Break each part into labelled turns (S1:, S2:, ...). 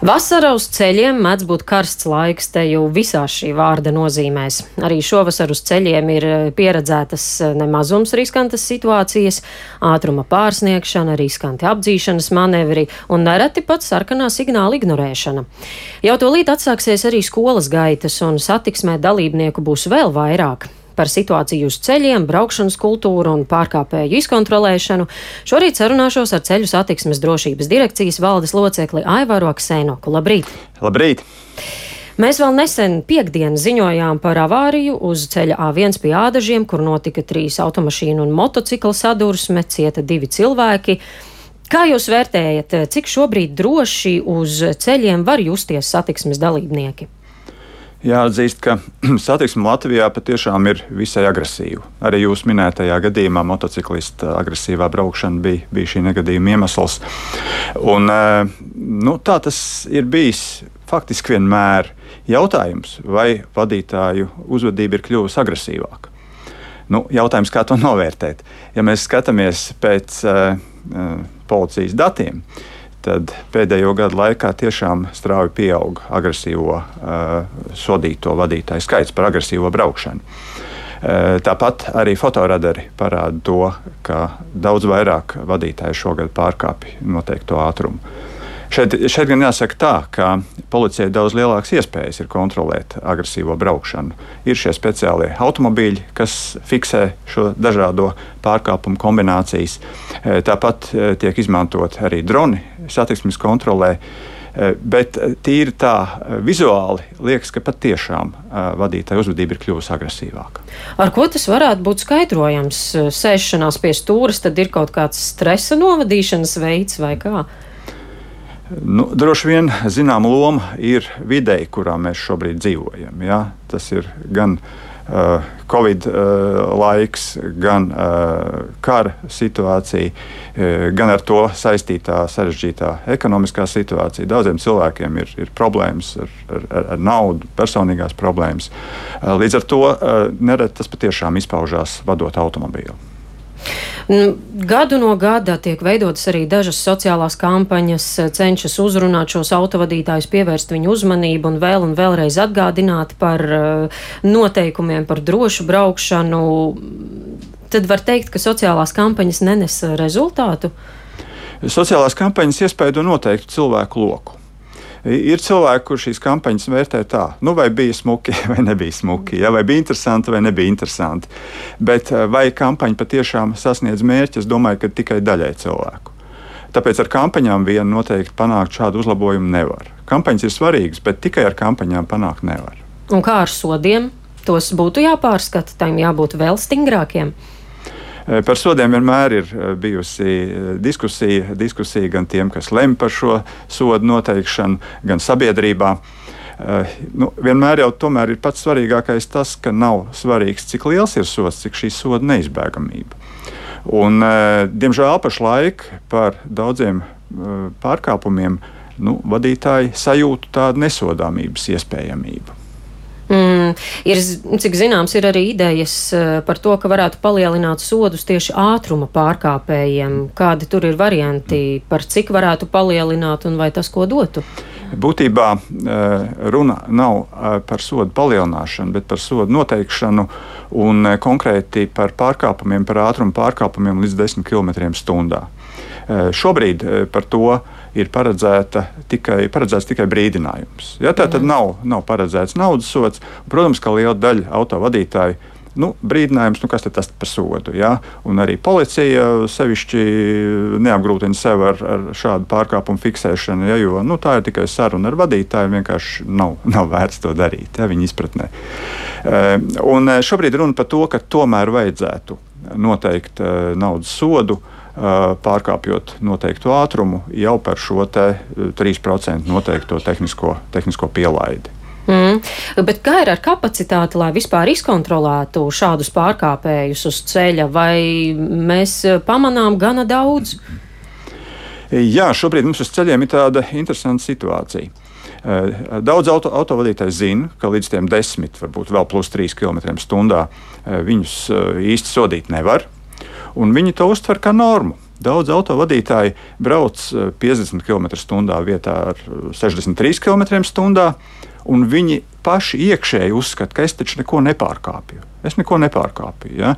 S1: Vasara uz ceļiem mēdz būt karsts laiks te jau visās šī vārda nozīmēs. Arī šovasar uz ceļiem ir eh, pieredzētas eh, nemazums riskantas situācijas, ātruma pārsniegšana, riskanti apdzīšanas manevri un nereti pat sarkanā signāla ignorēšana. Jau to līdz atsāksies arī skolas gaitas un satiksmē dalībnieku būs vēl vairāk par situāciju uz ceļiem, braukšanas kultūru un pārkāpēju izkontrolēšanu. Šorīt sarunāšos ar ceļu satiksmes drošības direkcijas valdes locekli Aivaru Aksēnoku. Labrīt!
S2: Labrīt!
S1: Mēs vēl nesen piekdienu ziņojām par avāriju uz ceļa A1 pie ādažiem, kur notika trīs automašīnu un motocikla sadursme, cieta divi cilvēki. Kā jūs vērtējat, cik šobrīd droši uz ceļiem var justies satiksmes dalībnieki?
S2: Jāatzīst, ka satiksme Latvijā patiešām ir visai agresīva. Arī jūs minētajā gadījumā motociklista agresīvā braukšana bija, bija šī negadījuma iemesls. Un, eh, nu, tā tas ir bijis faktiski vienmēr. Jautājums, vai vadītāju uzvedība ir kļuvusi agresīvāka? Nu, jautājums, kā to novērtēt? Ja mēs skatāmies pēc uh, policijas datiem, uh, tad pēdējo gadu laikā tiešām strauji pieauga agresīvo uh, sodīto vadītāju skaits par agresīvo braukšanu. Uh, tāpat arī fotoradari parāda to, ka daudz vairāk vadītāji šogad pārkāpj noteikto ātrumu. Šeit, šeit gan jāsaka tā, ka policijai daudz lielākas iespējas ir kontrolēt agresīvo braukšanu. Ir šie speciālie automobīļi, kas fiksē šo dažādo pārkāpumu kombinācijas. E, tāpat e, tiek izmantot arī droni satiksmes kontrolē. E, bet tīri tā vizuāli liekas, ka patiešām vadītāja uzvedība ir kļuvusi agresīvāka.
S1: Ar ko tas varētu būt skaidrojams? Sēšanās pie stūres, tad ir kaut kāds stresa novadīšanas veids vai kā?
S2: Nu, droši vien zināma loma ir videi, kurā mēs šobrīd dzīvojam. Ja? Tas ir gan uh, Covid uh, laiks, gan uh, kara situācija, uh, gan ar to saistītā sarežģītā ekonomiskā situācija. Daudziem cilvēkiem ir, ir problēmas ar, ar, ar naudu, personīgās problēmas. Uh, līdz ar to uh, nereti tas patiešām izpaužās vadot automobīlu.
S1: Gadu no gada tiek veidotas arī dažas sociālās kampaņas, cenšas uzrunāt šos autovadītājus, pievērst viņu uzmanību un vēl un vēlreiz atgādināt par uh, noteikumiem, par drošu braukšanu. Tad var teikt, ka sociālās kampaņas nenes rezultātu.
S2: Sociālās kampaņas iespēja noteiktu cilvēku loku. Ir cilvēki, kurš šīs kampaņas vērtē tā, nu, vai bija smuki, vai nebija smuki, ja, vai bija interesanti, vai nebija interesanti. Bet eh, vai kampaņa patiešām sasniedz mērķi, es domāju, ka tikai daļai cilvēku. Tāpēc ar kampaņām vien noteikti panākt šādu uzlabojumu nevar. Kampaņas ir svarīgas, bet tikai ar kampaņām panākt nevar.
S1: Un kā ar sodiem? Tos būtu jāpārskata, tiem jābūt vēl stingrākiem.
S2: Eh, par sodiem vienmēr ir eh, bijusi eh, diskusija, diskusija gan tiem, kas lemj par šo sodu noteikšanu, gan sabiedrībā. Nu, vienmēr jau tomēr ir pats svarīgākais tas, ka nav svarīgs, cik liels ir sots, cik šī soda neizbēgamība. Un, diemžēl pašlaik par daudziem pārkāpumiem nu, vadītāji sajūt tādu nesodāmības iespējamību.
S1: Mm, ir, cik zināms, ir arī idejas eh, par to, ka varētu palielināt sodus tieši ātruma pārkāpējiem. Kādi tur ir varianti, par cik varētu palielināt un vai tas ko dotu?
S2: Būtībā eh, runa nav eh, par sodu palielināšanu, bet par sodu noteikšanu un konkrēti par pārkāpumiem, par ātruma pārkāpumiem līdz 10 km/h. Šobrīd par to ir tikai, paredzēts tikai brīdinājums. Ja, tā tad mhm. nav, nav paredzēts naudas sots. Protams, ka liela daļa autovadītāju nu, brīdinājums, nu, kas tas par sodu. Ja? Un arī policija sevišķi neapgrūtina sev ar, ar šādu pārkāpumu fiksēšanu, ja? jo nu, tā ir tikai saruna ar vadītāju. Vienkārši nav, nav vērts to darīt, ja viņa izpratnē. Ehm, un šobrīd runa par to, ka tomēr vajadzētu noteikt eh, naudas sodu pārkāpjot noteiktu ātrumu jau par šo 3% noteikto tehnisko, tehnisko pielaidi.
S1: Mm. Bet kā ir ar kapacitāti, lai vispār izkontrolētu šādus pārkāpējus uz ceļa, vai mēs pamanām gana daudz?
S2: Jā, šobrīd mums uz ceļiem ir tāda interesanta situācija. Daudz auto, autovadītāji zina, ka līdz tiem desmit, varbūt vēl plus 3 km/h viņus īsti sodīt nevar un viņi to uztver kā normu. Daudz autovadītāji brauc 50 km/h vietā ar 63 km/h, un viņi paši iekšēji uzskata, ka es taču neko nepārkāpju. Es neko nepārkāpju. Ja?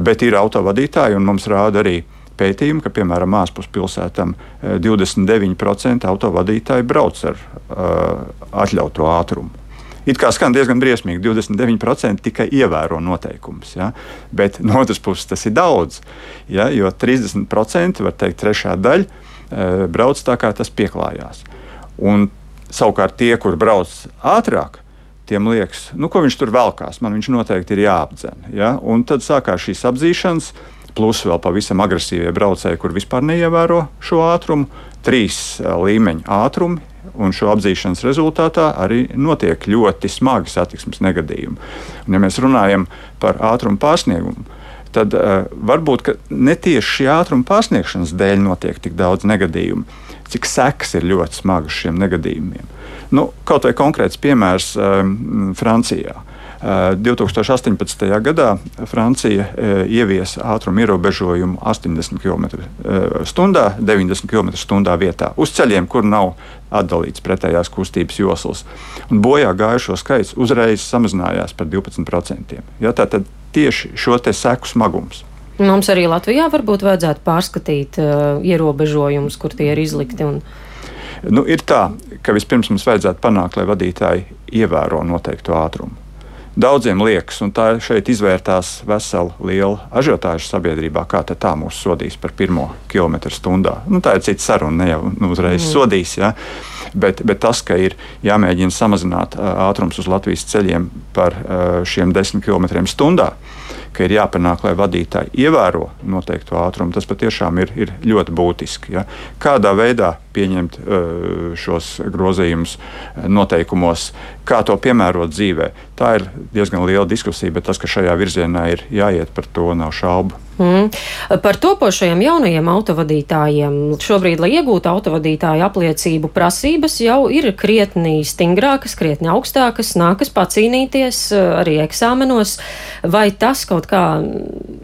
S2: Bet ir autovadītāji, un mums rāda arī pētījumi, ka, piemēram, ārpus pilsētām 29% autovadītāji brauc ar uh, atļautu ātrumu. It kā skan diezgan briesmīgi, 29% tikai ievēro noteikumus. Ja? Bet no otras puses tas ir daudz. Ja? Jo 30% var teikt, trešā daļa e, brauc tā, kā tas pieklājās. Un, savukārt tie, kur brauc ātrāk, tiem liekas, nu, ko viņš tur velkās, man viņš noteikti ir jāapdzen. Ja? Un tad sākās šīs apzīšanas, plus vēl pavisam agresīvie braucēji, kur vispār neievēro šo ātrumu, trīs e, līmeņa ātrumi un šo apzīšanas rezultātā arī notiek ļoti smagi satiksmes negadījumi. Un, ja mēs runājam par ātrumu pārsniegumu, tad uh, varbūt ne tieši šī ātruma pārsniegšanas dēļ notiek tik daudz negadījumu, cik sekas ir ļoti smagas šiem negadījumiem. Nu, kaut vai konkrēts piemērs um, Francijā. 2018. gadā Francija ieviesa ātruma ierobežojumu 80 km/h, 90 km/h vietā uz ceļiem, kur nav atdalīts pretējās kustības joslas. Un bojā gājušo skaits uzreiz samazinājās par 12%. Ja, Tātad tieši šo seku smagums.
S1: Mums arī Latvijā varbūt vajadzētu pārskatīt uh, ierobežojumus, kur tie ir izlikti. Un...
S2: Nu, ir tā, ka vispirms mums vajadzētu panākt, lai vadītāji ievēro noteiktu ātrumu daudziem liekas, un tā šeit izvērtās vesela liela ažiotāža sabiedrībā, kā tā mūs sodīs par pirmo kilometru stundā. Nu, tā ir cita saruna, ne jau nu, uzreiz mm. sodīs. Ja? Bet, bet tas, ka ir jāmēģina samazināt ātrums uz Latvijas ceļiem par šiem 10 km/h, ka ir jāpanāk, lai vadītāji ievēro noteikto ātrumu, tas patiešām ir, ir ļoti būtiski. Ja? Kādā veidā pieņemt šos grozījumus noteikumos, kā to piemērot dzīvē, tā ir diezgan liela diskusija, bet tas, ka šajā virzienā ir jāiet, par to nav šaubu.
S1: Mm. Par topošajiem jaunajiem autovadītājiem šobrīd, lai iegūtu autovadītāju apliecību, prasības jau ir krietni stingrākas, krietni augstākas, nākas pacīnīties eh, arī eksāmenos. Vai tas kaut kā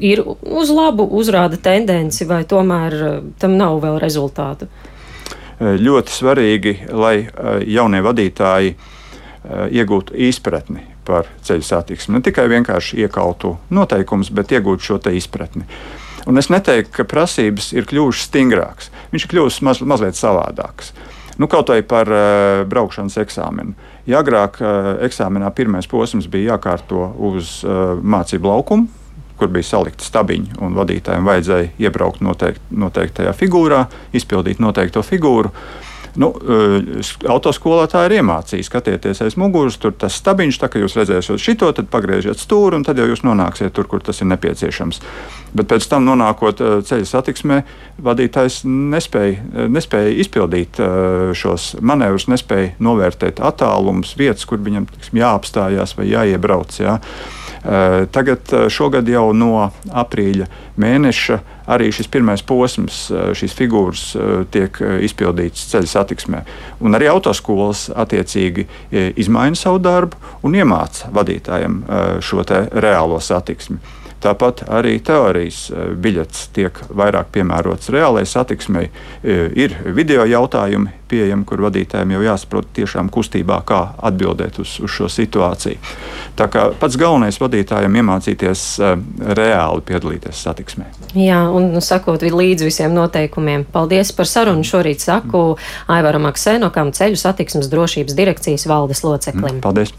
S1: ir uz labu, uzrāda tendenci, vai tomēr eh, tam nav vēl rezultātu?
S2: Eh, ļoti svarīgi, lai jaunie vadītāji iegūtu izpratni par ceļu satiksmi. Ne tikai vienkārši iekautu noteikumus, bet iegūt šo izpratni. Un es neteiktu, ka prasības ir kļuvušas stingrākas. Viņš ir kļuvis maz, mazliet savādāks. Nu, kaut vai par uh, braukšanas eksāmenu. Ja agrāk uh, eksāmenā pirmais posms bija jākārto uz uh, mācību laukumu, kur bija salikta stabiņa, un vadītājiem vajadzēja iebraukt noteikt, noteiktajā figūrā, izpildīt noteikto figūru. Uh, Nu, eh, autoskolotāji ir iemācījuši, skatieties aiz muguras, tur tas stabiņš, tā kā jūs redzēsiet šo, tad pagriežiet stūri un tad jau jūs nonāksiet tur, kur tas ir nepieciešams. Bet pēc tam, nonākot eh, ceļa satiksmē, vadītājs nespēja, eh, nespēja izpildīt šos manevrus, nespēja novērtēt attālumus, vietas, kur viņam tiksim, jāapstājās vai jāiebrauc. Jā. Tagad šogad jau no aprīļa mēneša arī šis pirmais posms, šīs figūras tiek izpildīts ceļa satiksmē. Un arī autoskolas attiecīgi izmaina savu darbu un iemāca vadītājiem šo reālo satiksmi. Tāpat arī teorijas biļets tiek vairāk piemērots reālajai satiksmei. Ir video jautājumi pieejami, kur vadītājiem jau jāsaprot tiešām kustībā, kā atbildēt uz, uz šo situāciju. Tā kā pats galvenais vadītājiem iemācīties uh, reāli piedalīties satiksmē.
S1: Jā, un sakot līdzi visiem noteikumiem. Paldies par sarunu. Šorīt saku Aivaram Aksenokam, ceļu satiksmes drošības direkcijas valdes loceklim.
S2: Paldies!